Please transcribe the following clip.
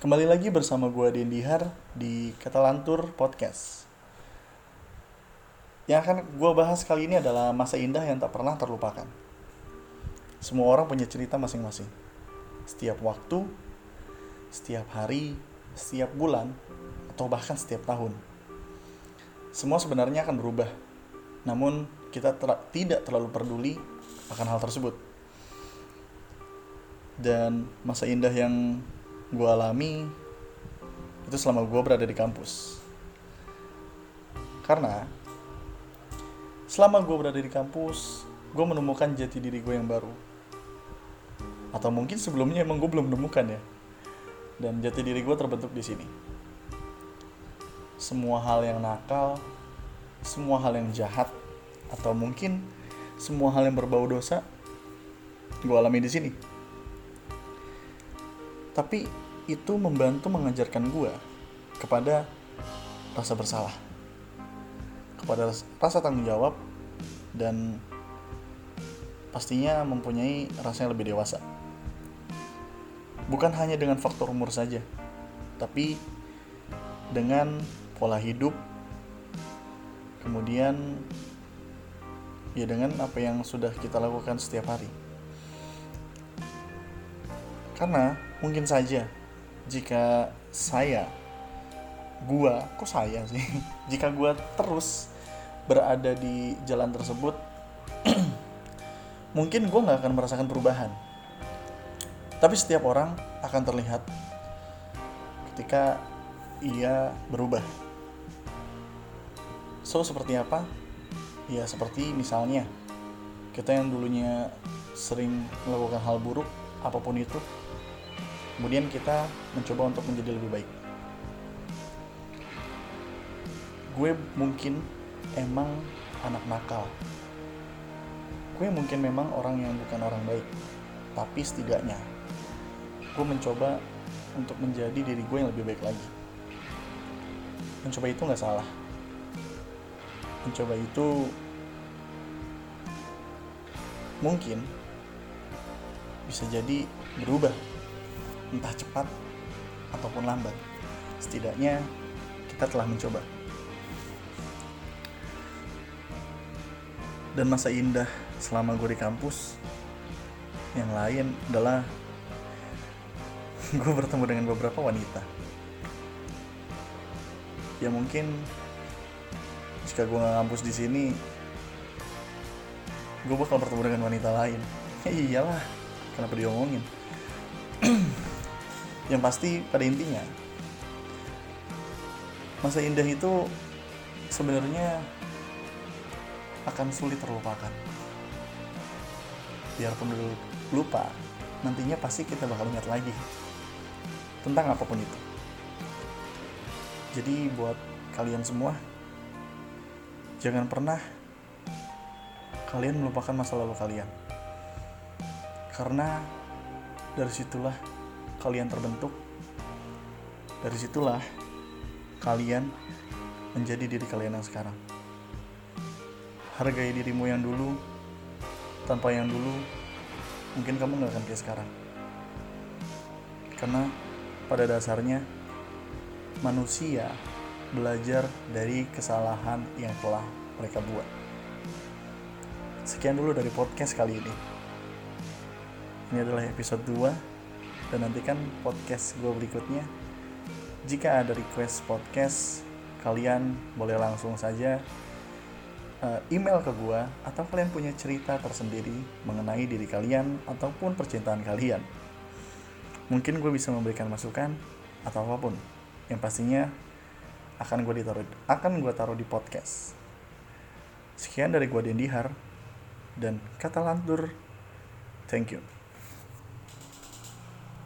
Kembali lagi bersama gue Dendihar di Katalantur Podcast. Yang akan gue bahas kali ini adalah masa indah yang tak pernah terlupakan. Semua orang punya cerita masing-masing. Setiap waktu, setiap hari, setiap bulan, atau bahkan setiap tahun. Semua sebenarnya akan berubah. Namun kita ter tidak terlalu peduli akan hal tersebut. Dan masa indah yang gue alami itu selama gue berada di kampus. Karena selama gue berada di kampus, gue menemukan jati diri gue yang baru. Atau mungkin sebelumnya emang gue belum menemukan ya. Dan jati diri gue terbentuk di sini. Semua hal yang nakal, semua hal yang jahat, atau mungkin semua hal yang berbau dosa, gue alami di sini tapi itu membantu mengajarkan gue kepada rasa bersalah kepada rasa tanggung jawab dan pastinya mempunyai rasa yang lebih dewasa. Bukan hanya dengan faktor umur saja tapi dengan pola hidup kemudian ya dengan apa yang sudah kita lakukan setiap hari karena mungkin saja jika saya gua kok saya sih? Jika gua terus berada di jalan tersebut mungkin gua nggak akan merasakan perubahan. Tapi setiap orang akan terlihat ketika ia berubah. So seperti apa? Ya seperti misalnya kita yang dulunya sering melakukan hal buruk apa pun itu kemudian kita mencoba untuk menjadi lebih baik. Gue mungkin emang anak nakal. Gue mungkin memang orang yang bukan orang baik tapi setidaknya gue mencoba untuk menjadi diri gue yang lebih baik lagi. Mencoba itu nggak salah. Mencoba itu mungkin bisa jadi berubah entah cepat ataupun lambat. Setidaknya kita telah mencoba. Dan masa indah selama gue di kampus yang lain adalah gue bertemu dengan beberapa wanita. Ya mungkin jika gue nggak kampus di sini, gue bakal bertemu dengan wanita lain. Ya iyalah, kenapa diomongin? yang pasti pada intinya masa indah itu sebenarnya akan sulit terlupakan. Biarpun dulu lupa nantinya pasti kita bakal ingat lagi tentang apa pun itu. Jadi buat kalian semua jangan pernah kalian melupakan masa lalu kalian karena dari situlah kalian terbentuk, dari situlah kalian menjadi diri kalian yang sekarang. Hargai dirimu yang dulu, tanpa yang dulu, mungkin kamu gak akan kayak sekarang. Karena pada dasarnya, manusia belajar dari kesalahan yang telah mereka buat. Sekian dulu dari podcast kali ini. Ini adalah episode 2 dan nantikan podcast gue berikutnya. Jika ada request podcast, kalian boleh langsung saja uh, email ke gue atau kalian punya cerita tersendiri mengenai diri kalian ataupun percintaan kalian. Mungkin gue bisa memberikan masukan atau apa pun. Yang pastinya akan gue ditaruh akan gue taruh di podcast. Sekian dari gue Dendihar dan kata lantur. Thank you.